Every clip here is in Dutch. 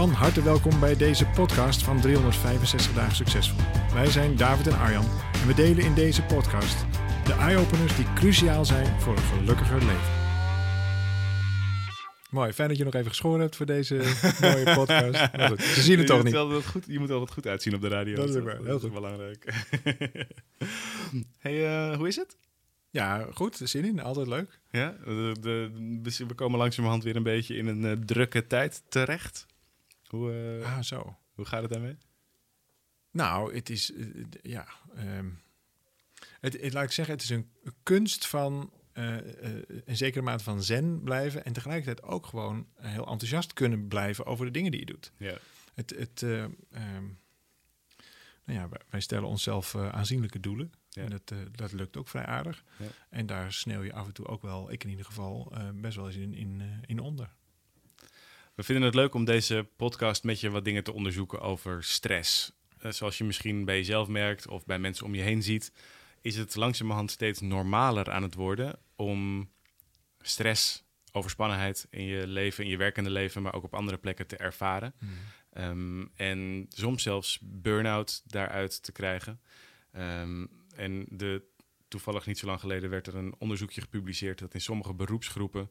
Van harte welkom bij deze podcast van 365 dagen succesvol. Wij zijn David en Arjan en we delen in deze podcast de eye-openers die cruciaal zijn voor een gelukkiger leven. Mooi, fijn dat je nog even geschoren hebt voor deze mooie podcast. Maar goed, ze zien het toch niet. Wel goed, je moet altijd goed uitzien op de radio. Dat is ook wel heel goed. belangrijk. hey, eh, hoe is het? Ja, goed, zin in, altijd leuk. Ja, de, de, we komen langzamerhand weer een beetje in een eh, drukke tijd terecht. Hoe, eh, Ah, zo. hoe gaat het daarmee? Nou, het is, eh, ja, ehm, het, het, laat ik zeggen, het is een kunst van eh, een zekere mate van zen blijven en tegelijkertijd ook gewoon heel enthousiast kunnen blijven over de dingen die je doet. Ja. Het, het, eh, ehm, nou ja, wij- stellen onszelf aanzienlijke doelen. Ja. En dat, dat lukt ook vrij aardig. Ja. En daar sneeuw je af en toe ook wel, ik in ieder geval, best wel eens in, in, in onder. We vinden het leuk om deze podcast met je wat dingen te onderzoeken over stress. Eh, zoals je misschien bij jezelf merkt of bij mensen om je heen ziet, is het langzamerhand steeds normaler aan het worden om stress, overspannenheid in je leven, in je werkende leven, maar ook op andere plekken te ervaren. Ehm, en soms zelfs burn-out daaruit te krijgen. Ehm, en de, toevallig niet zo lang geleden werd er een onderzoekje gepubliceerd dat in sommige beroepsgroepen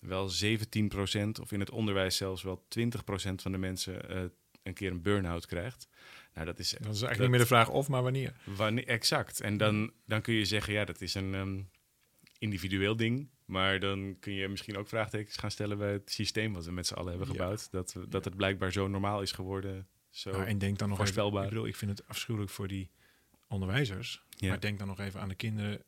wel 17% of in het onderwijs zelfs wel 20% van de mensen eh, een keer een burn-out krijgt. Nou, dat is Dat is eigenlijk Dat- niet meer de vraag of, maar wanneer. wanneer, exact. En dan, dan kun je zeggen, ja, dat is een ehm, individueel ding. Maar dan kun je misschien ook vraagtekens gaan stellen bij het systeem wat we met z'n allen hebben Ja. gebouwd. Dat, dat het blijkbaar zo normaal is geworden. Zo. Ja, en denk dan nog even, voorspelbaar. ik bedoel, ik vind het afschuwelijk voor die onderwijzers. Ja. Maar denk dan nog even aan de kinderen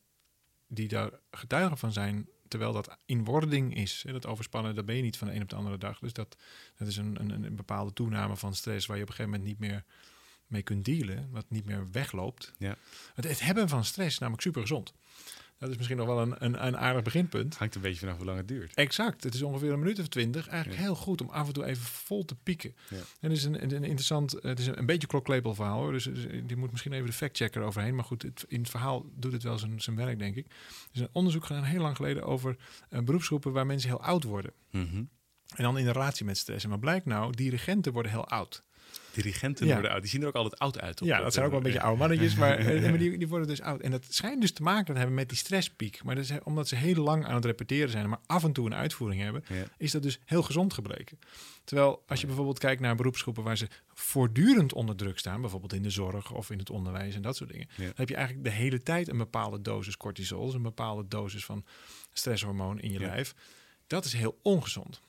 die daar getuigen van zijn, terwijl dat in wording is. Hè, Dat overspannen, dat ben je niet van de een op de andere dag. Dus dat, dat is een, een, een bepaalde toename van stress waar je op een gegeven moment niet meer mee kunt dealen, wat niet meer wegloopt. Ja. Het, het hebben van stress is namelijk super gezond. Dat is misschien nog wel een, een, een aardig beginpunt. Hangt een beetje vanaf hoe lang het duurt. Exact, het is ongeveer een minuut of twintig. Eigenlijk Ja. heel goed om af en toe even vol te pieken. Ja. En het is een, een een interessant, het is een, een beetje klokklepel verhaal hoor. Dus, dus die moet misschien even de factchecker overheen. Maar goed, het, in het verhaal doet het wel zijn, zijn werk, denk ik. Er is een onderzoek gedaan heel lang geleden over eh, beroepsgroepen waar mensen heel oud worden. Mhm. En dan in relatie met stress. En wat blijkt nou? Dirigenten worden heel oud. Dirigenten Ja. worden oud. Die zien er ook altijd oud uit. op Ja, dat zijn ook wel een beetje oude mannetjes, maar, eh, maar die, die worden dus oud. En dat schijnt dus te maken te hebben met die stresspiek. Maar dat is, omdat ze heel lang aan het repeteren zijn, maar af en toe een uitvoering hebben, Ja. is dat dus heel gezond gebleken. Terwijl als je bijvoorbeeld kijkt naar beroepsgroepen waar ze voortdurend onder druk staan, bijvoorbeeld in de zorg of in het onderwijs en dat soort dingen, Ja. dan heb je eigenlijk de hele tijd een bepaalde dosis cortisol, dus een bepaalde dosis van stresshormoon in je lijf. Dat is heel ongezond.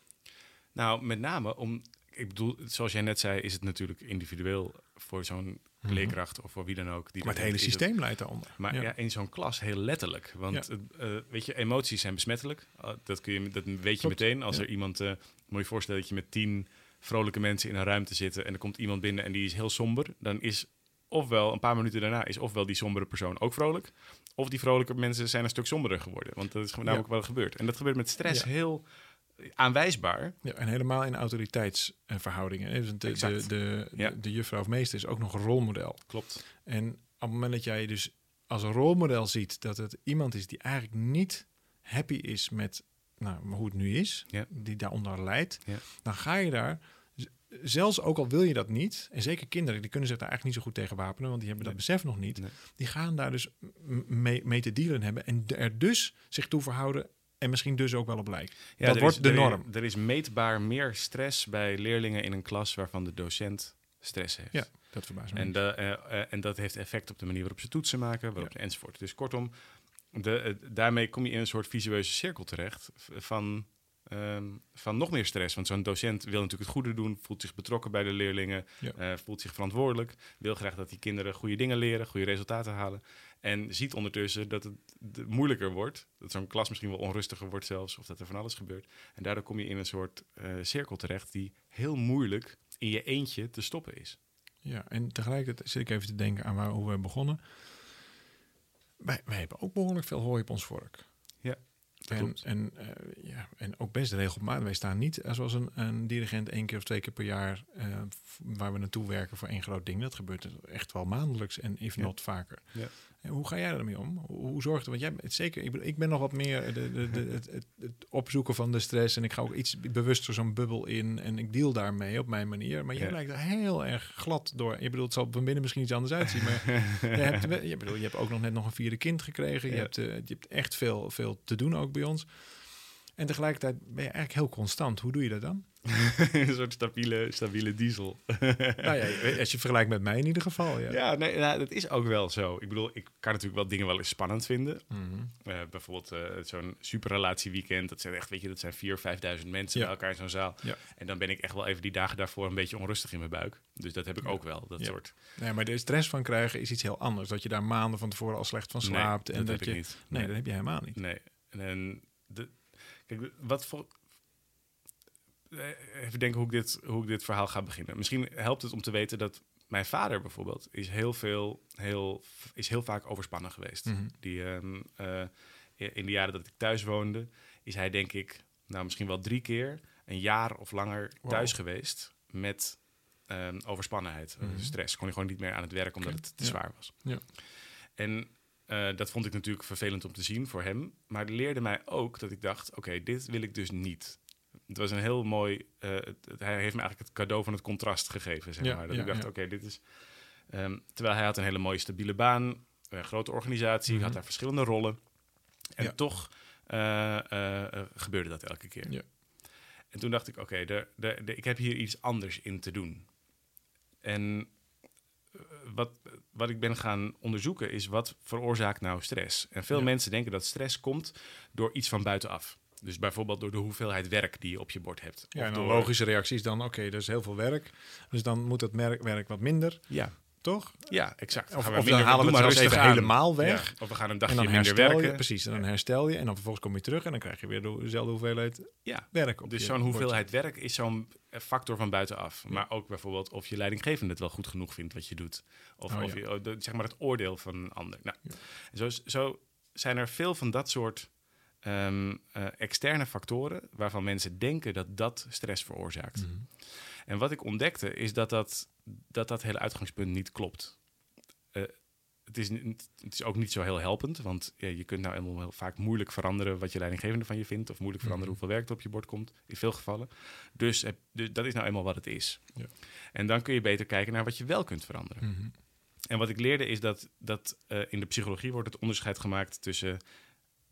Nou, met name om... Ik bedoel, zoals jij net zei, is het natuurlijk individueel voor zo'n leerkracht of voor wie dan ook. Die Mhm. Maar het hele systeem leidt daaronder. Maar ja. in zo'n klas heel letterlijk. Want Ja. eh, eh, weet je, emoties zijn besmettelijk. Uh, dat, kun je, dat weet je meteen. Als ja. er iemand, eh moet je voorstellen dat je met tien vrolijke mensen in een ruimte zit en er komt iemand binnen en die is heel somber, dan is ofwel een paar minuten daarna is ofwel die sombere persoon ook vrolijk, of die vrolijke mensen zijn een stuk somberder geworden. Want dat is gewoon namelijk wat er gebeurt. En dat gebeurt met stress heel aanwijsbaar. Ja, en helemaal in autoriteitsverhoudingen. De, de, de, de, Ja. de juffrouw of meester is ook nog een rolmodel. Klopt. En op het moment dat jij dus als een rolmodel ziet dat het iemand is die eigenlijk niet happy is met nou, hoe het nu is, Ja. die daaronder Ja. dan ga je daar, zelfs ook al wil je dat niet, en zeker kinderen, die kunnen zich daar eigenlijk niet zo goed tegen wapenen, want die hebben dat besef nog niet, Nee. die gaan daar dus mee, mee te dealen hebben en er dus zich toe verhouden en misschien dus ook wel op lijken. Ja, dat wordt is, de norm. Er is meetbaar meer stress bij leerlingen in een klas waarvan de docent stress heeft. Ja, dat verbaast me. En, de, eh, eh, en dat heeft effect op de manier waarop ze toetsen maken, waarop enzovoort. Dus kortom, de, eh, daarmee kom je in een soort visueuze cirkel terecht van, ehm, van nog meer stress. Want zo'n docent wil natuurlijk het goede doen, voelt zich betrokken bij de leerlingen, Ja. voelt zich verantwoordelijk, wil graag dat die kinderen goede dingen leren, goede resultaten halen. En ziet ondertussen dat het moeilijker wordt, dat zo'n klas misschien wel onrustiger wordt zelfs, of dat er van alles gebeurt. En daardoor kom je in een soort eh, cirkel terecht die heel moeilijk in je eentje te stoppen is. Ja, en tegelijkertijd zit ik even te denken aan waar, hoe we begonnen. Wij, wij hebben ook behoorlijk veel hooi op ons vork. Ja, En, en, eh, ja, en ook best regelmatig. Wij staan niet zoals een, een dirigent één keer of twee keer per jaar eh, waar we naartoe werken voor één groot ding. Dat gebeurt echt wel maandelijks en if Ja. not vaker. Ja. Hoe ga jij ermee om? Hoe, zorgt Want jij bent zeker, ik ben, ik ben nog wat meer de, de, de, het, het, opzoeken van de stress. En ik ga ook iets bewuster zo'n bubbel in. En ik deal daarmee op mijn manier. Maar jij Ja. lijkt er heel erg glad door. Je bedoelt, het zal van binnen misschien iets anders uitzien. Maar je, hebt, je, bedoel, je hebt ook nog net nog een vierde kind gekregen. Je, Ja. hebt, eh, je hebt echt veel, veel te doen ook bij ons. En tegelijkertijd ben je eigenlijk heel constant. Hoe doe je dat dan? een soort stabiele, stabiele diesel. nou ja, als je vergelijkt met mij in ieder geval. Ja. Ja, nee, nou, dat is ook wel zo. Ik bedoel, ik kan natuurlijk wel dingen wel eens spannend vinden. Mhm. Eh, bijvoorbeeld eh, zo'n superrelatieweekend. Dat zijn echt, weet je, dat zijn 4.000, 5.000 mensen Ja. bij elkaar in zo'n zaal. Ja. En dan ben ik echt wel even die dagen daarvoor een beetje onrustig in mijn buik. Dus dat heb ik ook wel, dat soort. Nee, maar de stress van krijgen is iets heel anders. Dat je daar maanden van tevoren al slecht van slaapt. nee, en dat dat, heb je. ik niet. Nee, dat heb je helemaal niet. Nee. En de, kijk, wat voor. Even denken hoe ik, dit, hoe ik dit verhaal ga beginnen. Misschien helpt het om te weten dat mijn vader bijvoorbeeld is heel veel, heel, is heel vaak overspannen geweest. Mhm. Die, ehm, eh, in de jaren dat ik thuis woonde, is hij denk ik, nou misschien wel drie keer een jaar of langer Wow. thuis geweest met ehm, overspannenheid, eh, Mhm. stress. Kon hij gewoon niet meer aan het werk omdat het te ja. zwaar was. Ja. En eh, dat vond ik natuurlijk vervelend om te zien voor hem. Maar het leerde mij ook dat ik dacht, oké, dit wil ik dus niet. Het was een heel mooi... eh, het- het- hij heeft me eigenlijk het cadeau van het contrast gegeven, zeg Ja, maar. Dat ja, ik dacht, oké, dit is... ehm, terwijl hij had een hele mooie stabiele baan, een grote organisatie, Mhm. had daar verschillende rollen. En toch eh, eh, gebeurde dat elke keer. Ja. En toen dacht ik, oké, ik heb hier iets anders in te doen. En wat, wat ik ben gaan onderzoeken is wat veroorzaakt nou stress. En veel mensen denken dat stress komt door iets van buitenaf. Dus bijvoorbeeld door de hoeveelheid werk die je op je bord hebt. Ja, en door- een logische reactie is dan, oké, er is heel veel werk. Dus dan moet het merk, werk wat minder, Ja, toch? ja exact. Of, Gaan of minder- dan halen we het rustig even helemaal weg. Ja, Of we gaan een En dagje minder werken. je, precies, en dan herstel je. En dan vervolgens kom je terug en dan krijg je weer de- dezelfde hoeveelheid Ja, werk op dus zo'n hoeveelheid werk is zo'n factor van buitenaf. Maar ook bijvoorbeeld of je leidinggevende het wel goed genoeg vindt wat je doet. Of, Oh, of je, oh, zeg maar het oordeel van een ander. Nou, zo, zo zijn er veel van dat soort ehm, eh, externe factoren waarvan mensen denken dat dat stress veroorzaakt. Mhm. En wat ik ontdekte is dat dat, dat, dat hele uitgangspunt niet klopt. Eh, het, is het is ook niet zo heel helpend, want ja, je kunt nou eenmaal heel vaak moeilijk veranderen wat je leidinggevende van je vindt, of moeilijk veranderen Mhm. hoeveel werk er op je bord komt, in veel gevallen. Dus, heb- dus dat is nou eenmaal wat het is. Ja. En dan kun je beter kijken naar wat je wel kunt veranderen. Mhm. En wat ik leerde is dat, dat eh, in de psychologie wordt het onderscheid gemaakt tussen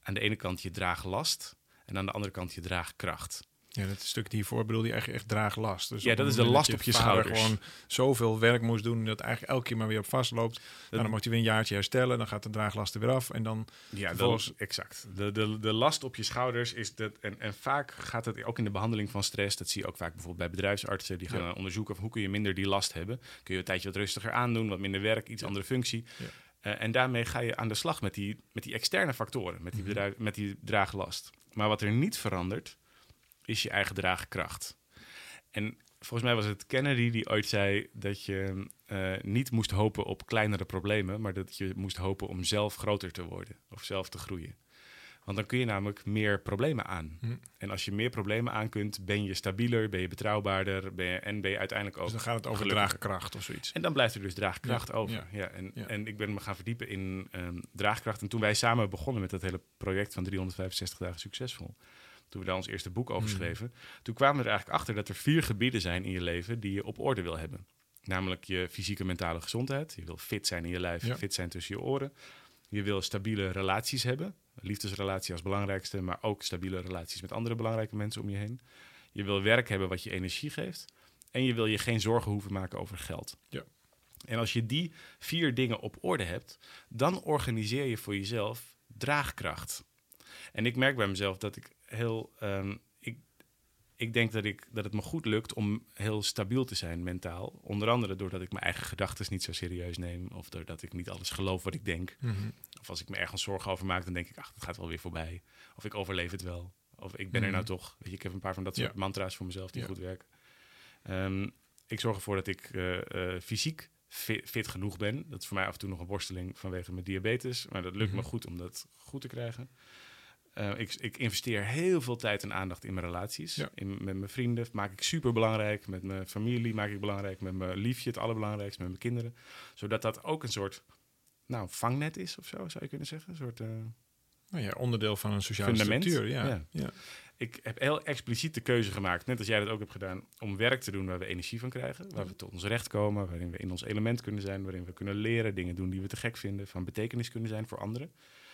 aan de ene kant je draaglast en aan de andere kant je draagkracht. Ja, dat stuk hiervoor bedoel je echt, echt draaglast. Dus Ja, dat is de last op je schouders. gewoon zoveel werk moest doen dat eigenlijk elke keer maar weer op vastloopt. Nou, Dat- dan moet hij weer een jaartje herstellen, dan gaat de draaglast er weer af. En dan, Ja, Vervolgens- de, exact. De, de, de last op je schouders is dat. En, en vaak gaat het ook in de behandeling van stress. Dat zie je ook vaak bijvoorbeeld bij bedrijfsartsen. Die gaan Ja. onderzoeken of hoe kun je minder die last hebben. Kun je een tijdje wat rustiger aandoen, wat minder werk, iets Ja. andere functie. Ja. Eh, en daarmee ga je aan de slag met die, met die externe factoren, met die, Mhm. bedrijf, met die draaglast. Maar wat er niet verandert, is je eigen draagkracht. En volgens mij was het Kennedy die ooit zei dat je eh, niet moest hopen op kleinere problemen, maar dat je moest hopen om zelf groter te worden of zelf te groeien. Want dan kun je namelijk meer problemen aan. Hm. En als je meer problemen aan kunt, ben je stabieler, ben je betrouwbaarder ben je, en ben je uiteindelijk ook. dus dan gaat het over gelukkiger. draagkracht of zoiets. En dan blijft er dus draagkracht Ja, over. ja, Ja, en, ja. en ik ben me gaan verdiepen in ehm, draagkracht. En toen wij samen begonnen met dat hele project van 365 dagen succesvol, toen we daar ons eerste boek over Mhm. schreven, toen kwamen we er eigenlijk achter dat er vier gebieden zijn in je leven die je op orde wil hebben. Namelijk je fysieke en mentale gezondheid. Je wil fit zijn in je lijf, fit zijn tussen je oren. Je wil stabiele relaties hebben. Liefdesrelatie als belangrijkste, maar ook stabiele relaties met andere belangrijke mensen om je heen. Je wil werk hebben wat je energie geeft. En je wil je geen zorgen hoeven maken over geld. Ja. En als je die vier dingen op orde hebt, dan organiseer je voor jezelf draagkracht. En ik merk bij mezelf dat ik heel. ehm, ik, denk dat, ik, dat het me goed lukt om heel stabiel te zijn mentaal. Onder andere doordat ik mijn eigen gedachten niet zo serieus neem. Of doordat ik niet alles geloof wat ik denk. Mhm. Of als ik me ergens zorgen over maak, dan denk ik, ach, dat gaat wel weer voorbij. Of ik overleef het wel. Of ik ben er Mhm. nou toch. Weet je, ik heb een paar van dat soort Ja. mantra's voor mezelf die Ja. goed werken. Ehm, ik zorg ervoor dat ik eh, eh, fysiek fit, fit genoeg ben. Dat is voor mij af en toe nog een worsteling vanwege mijn diabetes. Maar dat lukt me Mhm. goed om dat goed te krijgen. Eh, ik, ik investeer heel veel tijd en aandacht in mijn relaties. Ja. In, met mijn vrienden maak ik super belangrijk. Met mijn familie maak ik belangrijk. Met mijn liefje het allerbelangrijkste. Met mijn kinderen. Zodat dat ook een soort nou, vangnet is of zo, zou je kunnen zeggen. Een soort... eh, Nou ja, onderdeel van een sociale Fundament, structuur. Ja. ja. Ja. ik heb heel expliciet de keuze gemaakt, net als jij dat ook hebt gedaan, om werk te doen waar we energie van krijgen. Waar we tot ons recht komen, waarin we in ons element kunnen zijn, waarin we kunnen leren, dingen doen die we te gek vinden, van betekenis kunnen zijn voor anderen.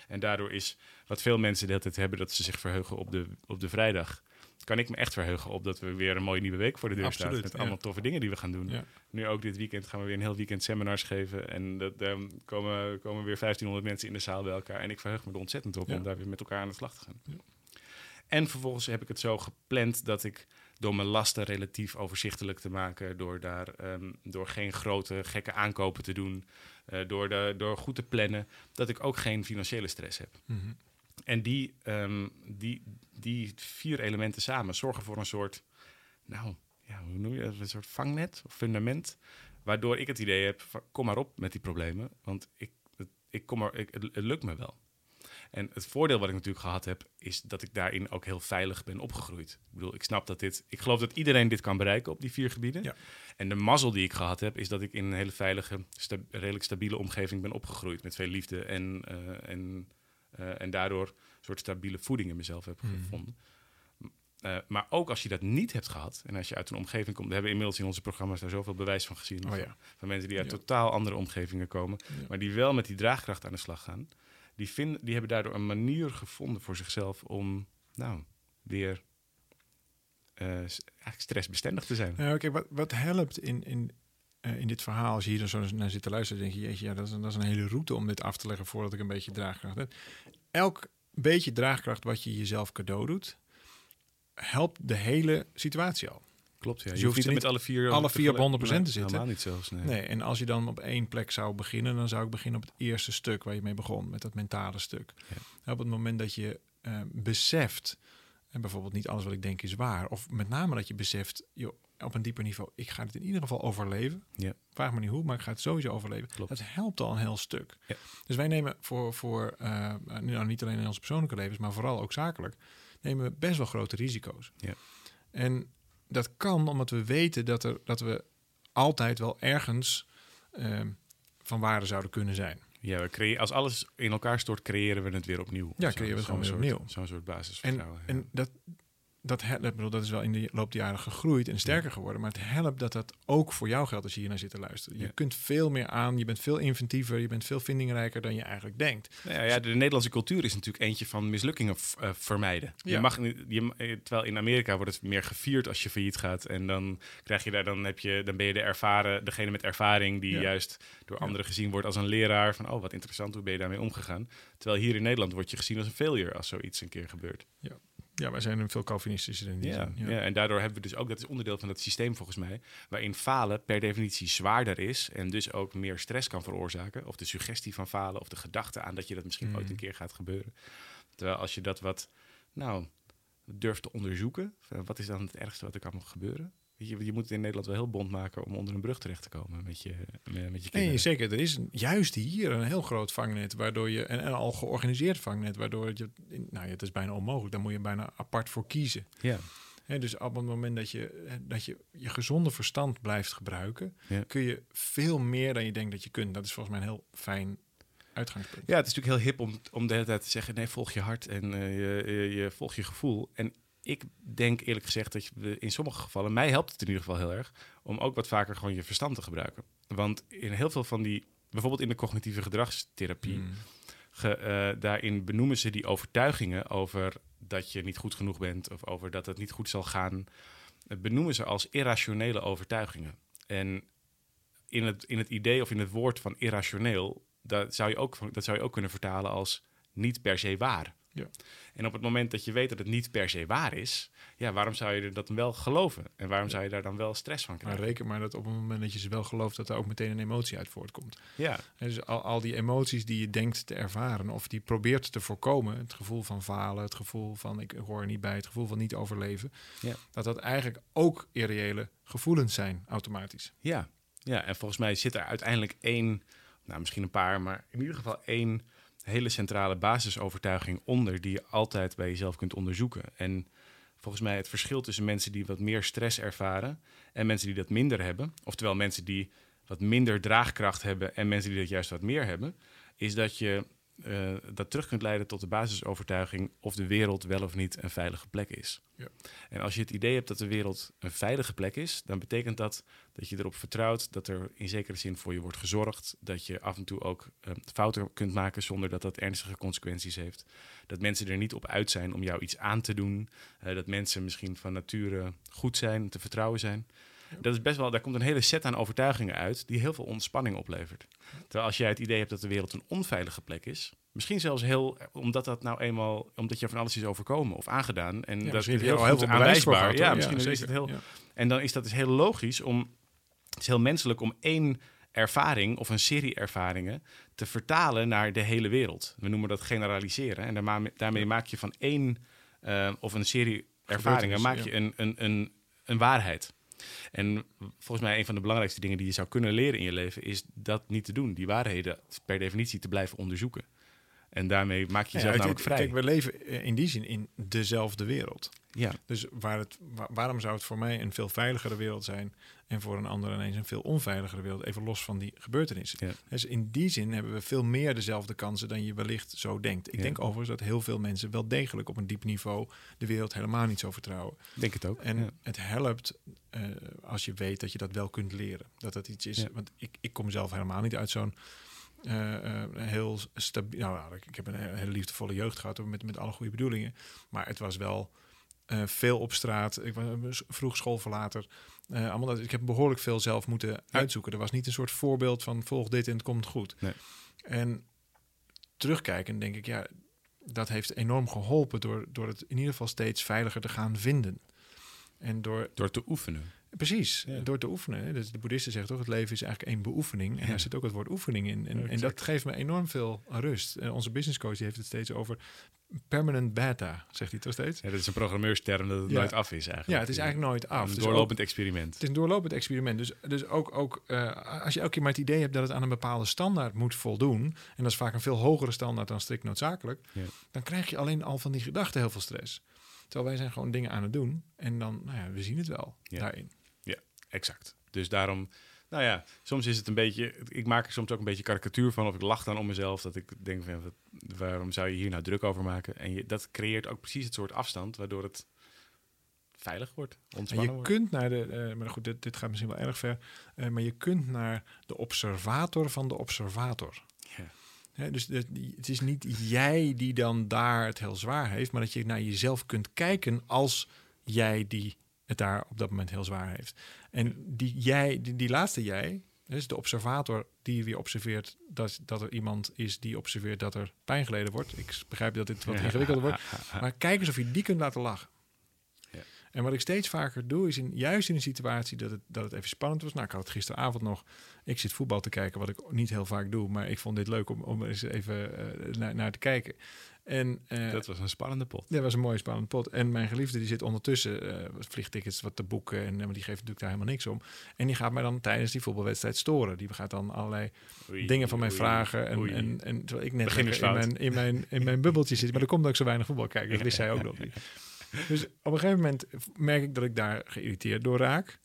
En daardoor is wat veel mensen de hele tijd hebben, dat ze zich verheugen op de, op de vrijdag. Kan ik me echt verheugen op dat we weer een mooie nieuwe week voor de deur staan. Met ja. allemaal toffe dingen die we gaan doen. Ja. Nu ook dit weekend gaan we weer een heel weekend seminars geven. En dat, daar komen, komen weer 1500 mensen in de zaal bij elkaar. En ik verheug me er ontzettend op Ja. om daar weer met elkaar aan de slag te gaan. Ja. En vervolgens heb ik het zo gepland dat ik door mijn lasten relatief overzichtelijk te maken, door, daar, ehm, door geen grote gekke aankopen te doen, eh, door, de, door goed te plannen, dat ik ook geen financiële stress heb. Mhm. En die, ehm, die, die vier elementen samen zorgen voor een soort, nou, ja, hoe noem je dat? Een soort vangnet of fundament. Waardoor ik het idee heb, van, kom maar op met die problemen. Want ik, het, ik kom er, ik, het, het lukt me wel. En het voordeel wat ik natuurlijk gehad heb, is dat ik daarin ook heel veilig ben opgegroeid. Ik bedoel, ik snap dat dit, ik geloof dat iedereen dit kan bereiken op die vier gebieden. Ja. En de mazzel die ik gehad heb, is dat ik in een hele veilige, sta- redelijk stabiele omgeving ben opgegroeid. Met veel liefde en, eh, en, eh, en daardoor een soort stabiele voeding in mezelf heb Mhm. gevonden. Eh, maar ook als je dat niet hebt gehad en als je uit een omgeving komt, we hebben inmiddels in onze programma's daar zoveel bewijs van gezien. Oh van, ja. van mensen die uit Ja. totaal andere omgevingen komen, maar die wel met die draagkracht aan de slag gaan. Die, vinden, die hebben daardoor een manier gevonden voor zichzelf om, nou, weer eh, stressbestendig te zijn. Kijk, wat, wat helpt in, in, eh, in dit verhaal, als je hier dan zo naar zit te luisteren, denk je, ja, dat is, dat is een hele route om dit af te leggen voordat ik een beetje draagkracht heb. Elk beetje draagkracht wat je jezelf cadeau doet, helpt de hele situatie al. Klopt, ja. Dus Je, je hoeft niet met alle vier, alle vier op 100% Nee, te zitten. Helemaal niet zelfs, nee. Nee, en als je dan op één plek zou beginnen, dan zou ik beginnen op het eerste stuk waar je mee begon, met dat mentale stuk. Ja. Op het moment dat je eh, beseft, en bijvoorbeeld niet alles wat ik denk is waar, of met name dat je beseft, joh, op een dieper niveau, ik ga het in ieder geval overleven. Ja. Vraag me niet hoe, maar ik ga het sowieso overleven. Klopt. Dat helpt al een heel stuk. Ja. Dus wij nemen voor, voor eh, nou, niet alleen in onze persoonlijke levens, maar vooral ook zakelijk, nemen we best wel grote risico's. Ja. En dat kan omdat we weten dat, er, dat we altijd wel ergens ehm, van waarde zouden kunnen zijn. Ja, we creë- als alles in elkaar stort, creëren we het weer opnieuw. Ja, creëren we het gewoon weer soort- opnieuw. Zo'n soort basisvertrouwen. ja. En dat, dat, he- dat, bedoel, dat is wel in de loop der jaren gegroeid en sterker geworden. Maar het helpt dat dat ook voor jou geldt als je hier naar zit te luisteren. Je Ja. kunt veel meer aan, je bent veel inventiever, je bent veel vindingrijker dan je eigenlijk denkt. Nou ja, ja, de Nederlandse cultuur is natuurlijk eentje van mislukkingen eh, vermijden. Je mag, je, eh, terwijl in Amerika wordt het meer gevierd als je failliet gaat. En dan krijg je daar, dan heb je, dan ben je de ervaren, degene met ervaring die juist door anderen gezien wordt als een leraar. Van oh, wat interessant, hoe ben je daarmee omgegaan? Terwijl hier in Nederland word je gezien als een failure als zoiets een keer gebeurt. Ja, wij zijn een veel Calvinistischer in die Ja, zin. ja. en daardoor hebben we dus ook, dat is onderdeel van het systeem volgens mij, waarin falen per definitie zwaarder is en dus ook meer stress kan veroorzaken. Of de suggestie van falen of de gedachte aan dat je dat misschien ooit een keer gaat gebeuren. Terwijl als je dat wat, nou, durft te onderzoeken, wat is dan het ergste wat er kan gebeuren? Je, je moet het in Nederland wel heel bond maken om onder een brug terecht te komen met je, met, met je Nee, kinderen. zeker. Er is een- juist hier een heel groot vangnet, waardoor je en, en al georganiseerd vangnet, waardoor je, nou ja, het is bijna onmogelijk. Daar moet je bijna apart voor kiezen. Ja, Hè, dus op het moment dat je, dat je je gezonde verstand blijft gebruiken, Ja. kun je veel meer dan je denkt dat je kunt. Dat is volgens mij een heel fijn uitgangspunt. Ja, het is natuurlijk heel hip om, om de hele tijd te zeggen: nee, volg je hart en eh, je, je, je volg je gevoel. En ik denk eerlijk gezegd dat je in sommige gevallen, mij helpt het in ieder geval heel erg, om ook wat vaker gewoon je verstand te gebruiken. Want in heel veel van die, bijvoorbeeld in de cognitieve gedragstherapie, Mm. ge- eh, daarin benoemen ze die overtuigingen over dat je niet goed genoeg bent of over dat het niet goed zal gaan, eh, benoemen ze als irrationele overtuigingen. En in het, in het idee of in het woord van irrationeel, dat zou, je ook, dat zou je ook kunnen vertalen als niet per se waar. Ja. En op het moment dat je weet dat het niet per se waar is, ja, waarom zou je dat dan wel geloven? En waarom zou je daar dan wel stress van Maar krijgen? reken maar dat op het moment dat je ze wel gelooft, dat er ook meteen een emotie uit voortkomt. Ja, En dus al, al die emoties die je denkt te ervaren, of die probeert te voorkomen, het gevoel van falen, het gevoel van ik hoor er niet bij, het gevoel van niet overleven, Ja. dat dat eigenlijk ook irreële gevoelens zijn, automatisch. Ja, ja, en volgens mij zit er uiteindelijk één, nou misschien een paar, maar in ieder geval één hele centrale basisovertuiging onder die je altijd bij jezelf kunt onderzoeken. En volgens mij het verschil tussen mensen die wat meer stress ervaren en mensen die dat minder hebben, oftewel mensen die wat minder draagkracht hebben en mensen die dat juist wat meer hebben, is dat je eh, dat terug kunt leiden tot de basisovertuiging of de wereld wel of niet een veilige plek is. Ja. En als je het idee hebt dat de wereld een veilige plek is, dan betekent dat dat je erop vertrouwt dat er in zekere zin voor je wordt gezorgd, dat je af en toe ook eh, fouten kunt maken zonder dat dat ernstige consequenties heeft. Dat mensen er niet op uit zijn om jou iets aan te doen, eh, dat mensen misschien van nature goed zijn, te vertrouwen zijn. Dat is best wel, daar komt een hele set aan overtuigingen uit die heel veel ontspanning oplevert. Terwijl als jij het idee hebt dat de wereld een onveilige plek is, misschien zelfs heel, omdat dat nou eenmaal, omdat je van alles is overkomen of aangedaan en Ja, dat is heel, heel veel aanwijsbaar. Ja, misschien Ja, is het heel. Ja. En dan is dat dus heel logisch om, het is heel menselijk om één ervaring of een serie ervaringen te vertalen naar de hele wereld. We noemen dat generaliseren. En daarmee maak je van één eh, of een serie ervaringen maak je een, een, een, een waarheid. En volgens mij een van de belangrijkste dingen die je zou kunnen leren in je leven is dat niet te doen. Die waarheden per definitie te blijven onderzoeken. En daarmee maak je Ja, jezelf het- namelijk vrij. Kijk, we leven in die zin in dezelfde wereld. ja, Dus waar het, wa- waarom zou het voor mij een veel veiligere wereld zijn en voor een ander ineens een veel onveiligere wereld, even los van die gebeurtenissen. Ja. Dus in die zin hebben we veel meer dezelfde kansen dan je wellicht zo denkt. Ik Ja. denk overigens dat heel veel mensen wel degelijk op een diep niveau de wereld helemaal niet zo vertrouwen. ik denk het ook. En ja. het helpt eh, als je weet dat je dat wel kunt leren. Dat dat iets is. Ja. Want ik, ik kom zelf helemaal niet uit zo'n heel stabiel. Nou, ik heb een he- hele liefdevolle jeugd gehad met, met alle goede bedoelingen. Maar het was wel eh, veel op straat. Ik was vroeg schoolverlater. Eh allemaal dat, ik heb behoorlijk veel zelf moeten uitzoeken. Er was niet een soort voorbeeld van volg dit en het komt goed. Nee. En terugkijken denk ik, ja, dat heeft enorm geholpen door, door het in ieder geval steeds veiliger te gaan vinden. En door, Door te oefenen. Precies, Ja. door te oefenen. Dus de boeddhisten zeggen toch, het leven is eigenlijk één beoefening. En daar zit ook het woord oefening in. En, en dat geeft me enorm veel rust. En onze business coach die heeft het steeds over permanent beta, zegt hij toch steeds? Ja, dat is een programmeursterm dat het Ja. nooit af is eigenlijk. Ja, het is eigenlijk nooit af. Een Dus doorlopend experiment. het is een doorlopend experiment. Dus, dus ook, ook eh, als je elke keer maar het idee hebt dat het aan een bepaalde standaard moet voldoen, en dat is vaak een veel hogere standaard dan strikt noodzakelijk, Ja. dan krijg je alleen al van die gedachten heel veel stress. Terwijl wij zijn gewoon dingen aan het doen en dan, nou ja, we zien het wel daarin. Exact. Dus daarom, nou ja, soms is het een beetje, ik maak er soms ook een beetje karikatuur van, of ik lach dan om mezelf, dat ik denk van, wat, waarom zou je hier nou druk over maken? En je, dat creëert ook precies het soort afstand, waardoor het veilig wordt, En je wordt. kunt naar de, eh, maar goed, dit, dit gaat misschien wel erg ver, eh, maar je kunt naar de observator van de observator. Ja. Dus het is niet jij die dan daar het heel zwaar heeft, maar dat je naar jezelf kunt kijken als jij die het daar op dat moment heel zwaar heeft. En die jij, die, die laatste jij, dus de observator die weer observeert dat, dat er iemand is die observeert dat er pijn geleden wordt. Ik begrijp dat dit wat ingewikkelder wordt, maar kijk eens of je die kunt laten lachen. Ja. En wat ik steeds vaker doe, is in, juist in een situatie dat het, dat het even spannend was. Nou, ik had het gisteravond nog. Ik zit voetbal te kijken, wat ik niet heel vaak doe. Maar ik vond dit leuk om, om eens even eh, naar, naar te kijken. En eh, Dat was een spannende pot. dat was een mooie spannende pot. En mijn geliefde die zit ondertussen eh, vliegtickets wat te boeken. En eh, maar die geeft natuurlijk daar helemaal niks om. En die gaat mij dan tijdens die voetbalwedstrijd storen. Die gaat dan allerlei Oei, dingen van mij oei, vragen. En, oei. en, en terwijl ik net in mijn, in, mijn, in mijn bubbeltje zit. Maar dan komt dat ik zo weinig voetbal kijk. Dat wist zij ook nog niet. Dus op een gegeven moment merk ik dat ik daar geïrriteerd door raak.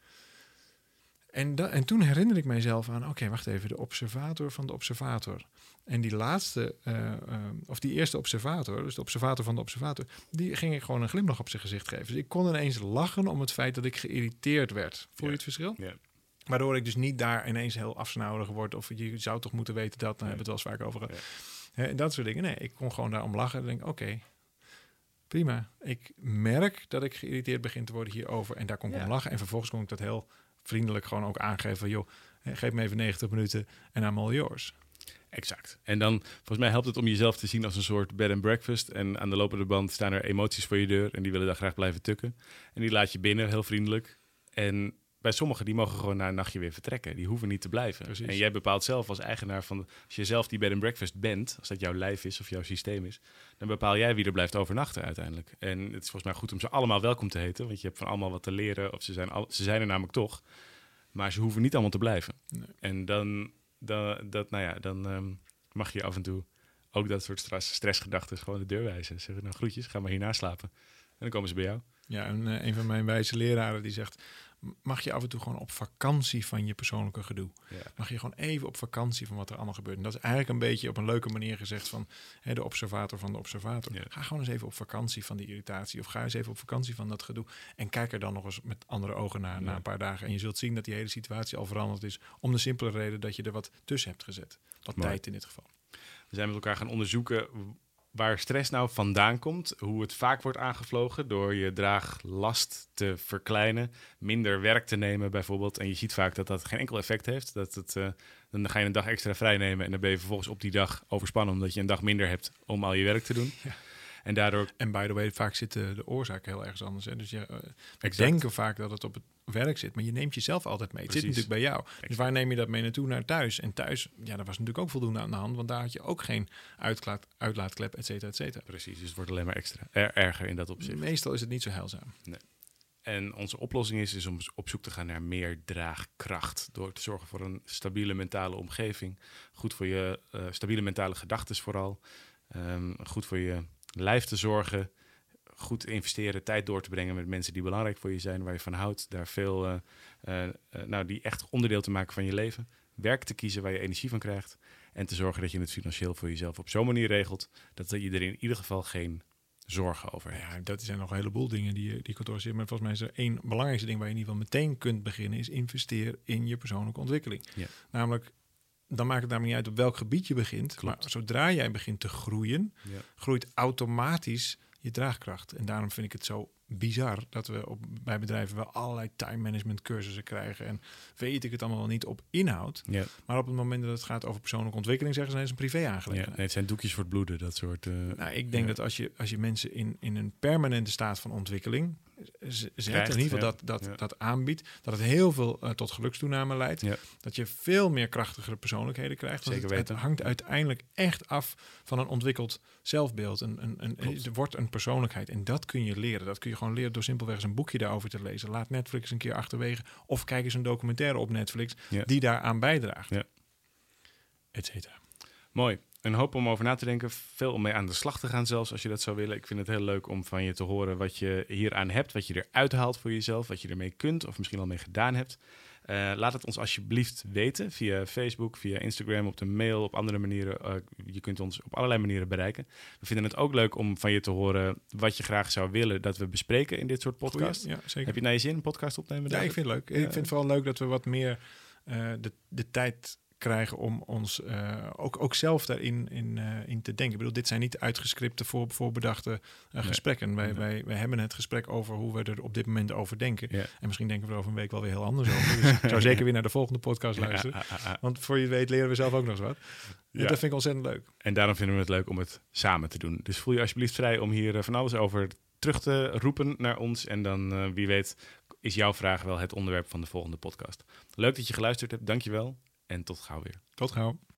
En, da- en toen herinner ik mijzelf aan, oké, wacht even, de observator van de observator. En die laatste, eh, eh, of die eerste observator, dus de observator van de observator, die ging ik gewoon een glimlach op zijn gezicht geven. Dus ik kon ineens lachen om het feit dat ik geïrriteerd werd. Voel je Ja. het verschil? Ja. Waardoor ik dus niet daar ineens heel afsnauwig word. Of je zou toch moeten weten dat. Daar hebben we het wel eens vaak over gehad. Hè, en dat soort dingen. Nee, ik kon gewoon daarom lachen. En denk, oké, prima. Ik merk dat ik geïrriteerd begin te worden hierover. En daar kon ik Ja. om lachen. En vervolgens kon ik dat heel vriendelijk gewoon ook aangeven. Van, joh, geef me even 90 minuten en I'm all yours. Exact. En dan, volgens mij helpt het om jezelf te zien als een soort bed and breakfast. En aan de lopende band staan er emoties voor je deur en die willen daar graag blijven tukken. En die laat je binnen, heel vriendelijk. En bij sommigen, die mogen gewoon na een nachtje weer vertrekken. Die hoeven niet te blijven. Precies. En jij bepaalt zelf als eigenaar van, als je zelf die bed and breakfast bent, als dat jouw lijf is of jouw systeem is, dan bepaal jij wie er blijft overnachten uiteindelijk. En het is volgens mij goed om ze allemaal welkom te heten, want je hebt van allemaal wat te leren. Of ze zijn, al, ze zijn er namelijk toch. Maar ze hoeven niet allemaal te blijven. Nee. En dan, dan, dat, nou ja, dan ehm, mag je af en toe ook dat soort stress, stressgedachten gewoon de deur wijzen. Zeggen, nou groetjes, ga maar hierna slapen. dan komen ze bij jou. Ja, en eh, een van mijn wijze leraren die zegt... mag je af en toe gewoon op vakantie van je persoonlijke gedoe. Ja. Mag je gewoon even op vakantie van wat er allemaal gebeurt. En dat is eigenlijk een beetje op een leuke manier gezegd van hè, de observator van de observator. Ja. Ga gewoon eens even op vakantie van die irritatie. Of ga eens even op vakantie van dat gedoe. En kijk er dan nog eens met andere ogen naar na een paar dagen. En je zult zien dat die hele situatie al veranderd is. Om de simpele reden dat je er wat tussen hebt gezet. Wat Mooi. tijd in dit geval. We zijn met elkaar gaan onderzoeken waar stress nou vandaan komt. Hoe het vaak wordt aangevlogen door je draaglast te verkleinen. Minder werk te nemen bijvoorbeeld. En je ziet vaak dat dat geen enkel effect heeft. Dat het, eh, dan ga je een dag extra vrij nemen en dan ben je vervolgens op die dag overspannen. Omdat je een dag minder hebt om al je werk te doen. En daardoor En by the way, vaak zit de, de oorzaak heel ergens anders. Hè. Dus je, eh, we Exact. denken vaak dat het op het werk zit, maar je neemt jezelf altijd mee. Het zit natuurlijk bij jou. Dus waar neem je dat mee naartoe? Naar thuis. En thuis, ja, daar was natuurlijk ook voldoende aan de hand, want daar had je ook geen uitlaat, uitlaatklep, et cetera, et cetera. Precies, dus het wordt alleen maar extra er- erger in dat opzicht. Meestal is het niet zo heilzaam. En onze oplossing is, is om op zoek te gaan naar meer draagkracht. Door te zorgen voor een stabiele mentale omgeving. Goed voor je eh, stabiele mentale gedachten vooral. Ehm, goed voor je lijf te zorgen. Goed investeren, tijd door te brengen met mensen die belangrijk voor je zijn, waar je van houdt. Daar veel, eh, eh, nou, die echt onderdeel te maken van je leven. Werk te kiezen waar je energie van krijgt. En te zorgen dat je het financieel voor jezelf op zo'n manier regelt. Dat je er in ieder geval geen zorgen over hebt. Ja, dat zijn nog een heleboel dingen die, je- die kantoor zit. Maar volgens mij is er één belangrijkste ding waar je in ieder geval meteen kunt beginnen, is investeer in je persoonlijke ontwikkeling. Ja. Namelijk, dan maakt het namelijk niet uit op welk gebied je begint. Klopt. Maar zodra jij begint te groeien, Ja. groeit automatisch je draagkracht. En daarom vind ik het zo bizar dat we op, bij bedrijven wel allerlei time management cursussen krijgen. En weet ik het allemaal wel niet op inhoud. Ja, Maar op het moment dat het gaat over persoonlijke ontwikkeling, zeggen ze nee, het is een privé ja, aangelegenheid. nee, het zijn doekjes voor het bloeden, dat soort. eh, Nou, ik denk Ja. dat als je, als je mensen in, in een permanente staat van ontwikkeling zet, Krijgt, in ieder geval dat, dat, dat aanbiedt, dat het heel veel eh, tot gelukstoename leidt. Ja. Dat je veel meer krachtigere persoonlijkheden krijgt. Zeker het, het weten. hangt uiteindelijk echt af van een ontwikkeld zelfbeeld. Een, een, een, er wordt een persoonlijkheid en dat kun je leren. Dat kun je gewoon leren door simpelweg eens een boekje daarover te lezen. Laat Netflix een keer achterwege of kijk eens een documentaire op Netflix Ja. die daaraan bijdraagt. Ja. Et cetera. Mooi. Een hoop om over na te denken. Veel om mee aan de slag te gaan zelfs, als je dat zou willen. Ik vind het heel leuk om van je te horen wat je hieraan hebt. Wat je eruit haalt voor jezelf. Wat je ermee kunt of misschien al mee gedaan hebt. Eh, laat het ons alsjeblieft weten. Via Facebook, via Instagram, op de mail, op andere manieren. Eh, je kunt ons op allerlei manieren bereiken. We vinden het ook leuk om van je te horen wat je graag zou willen dat we bespreken in dit soort podcasts. Goeie, ja, zeker. Heb je naar je zin een podcast opnemen? Ja, ik vind het leuk. Ja. Ik vind het vooral leuk dat we wat meer eh, de, de tijd krijgen om ons eh, ook, ook zelf daarin in, eh, in te denken. Ik bedoel, dit zijn niet uitgescripte, voor, voorbedachte eh, Nee. gesprekken. Wij, Nee. wij, wij hebben het gesprek over hoe we er op dit moment over denken. Ja. En misschien denken we er over een week wel weer heel anders over. Dus ik zou zeker weer naar de volgende podcast luisteren. Ja. Want voor je weet leren we zelf ook nog eens wat. En Ja. dat vind ik ontzettend leuk. En daarom vinden we het leuk om het samen te doen. Dus voel je alsjeblieft vrij om hier van alles over terug te roepen naar ons. En dan, wie weet, is jouw vraag wel het onderwerp van de volgende podcast. Leuk dat je geluisterd hebt. Dankjewel. En tot gauw weer. Tot gauw.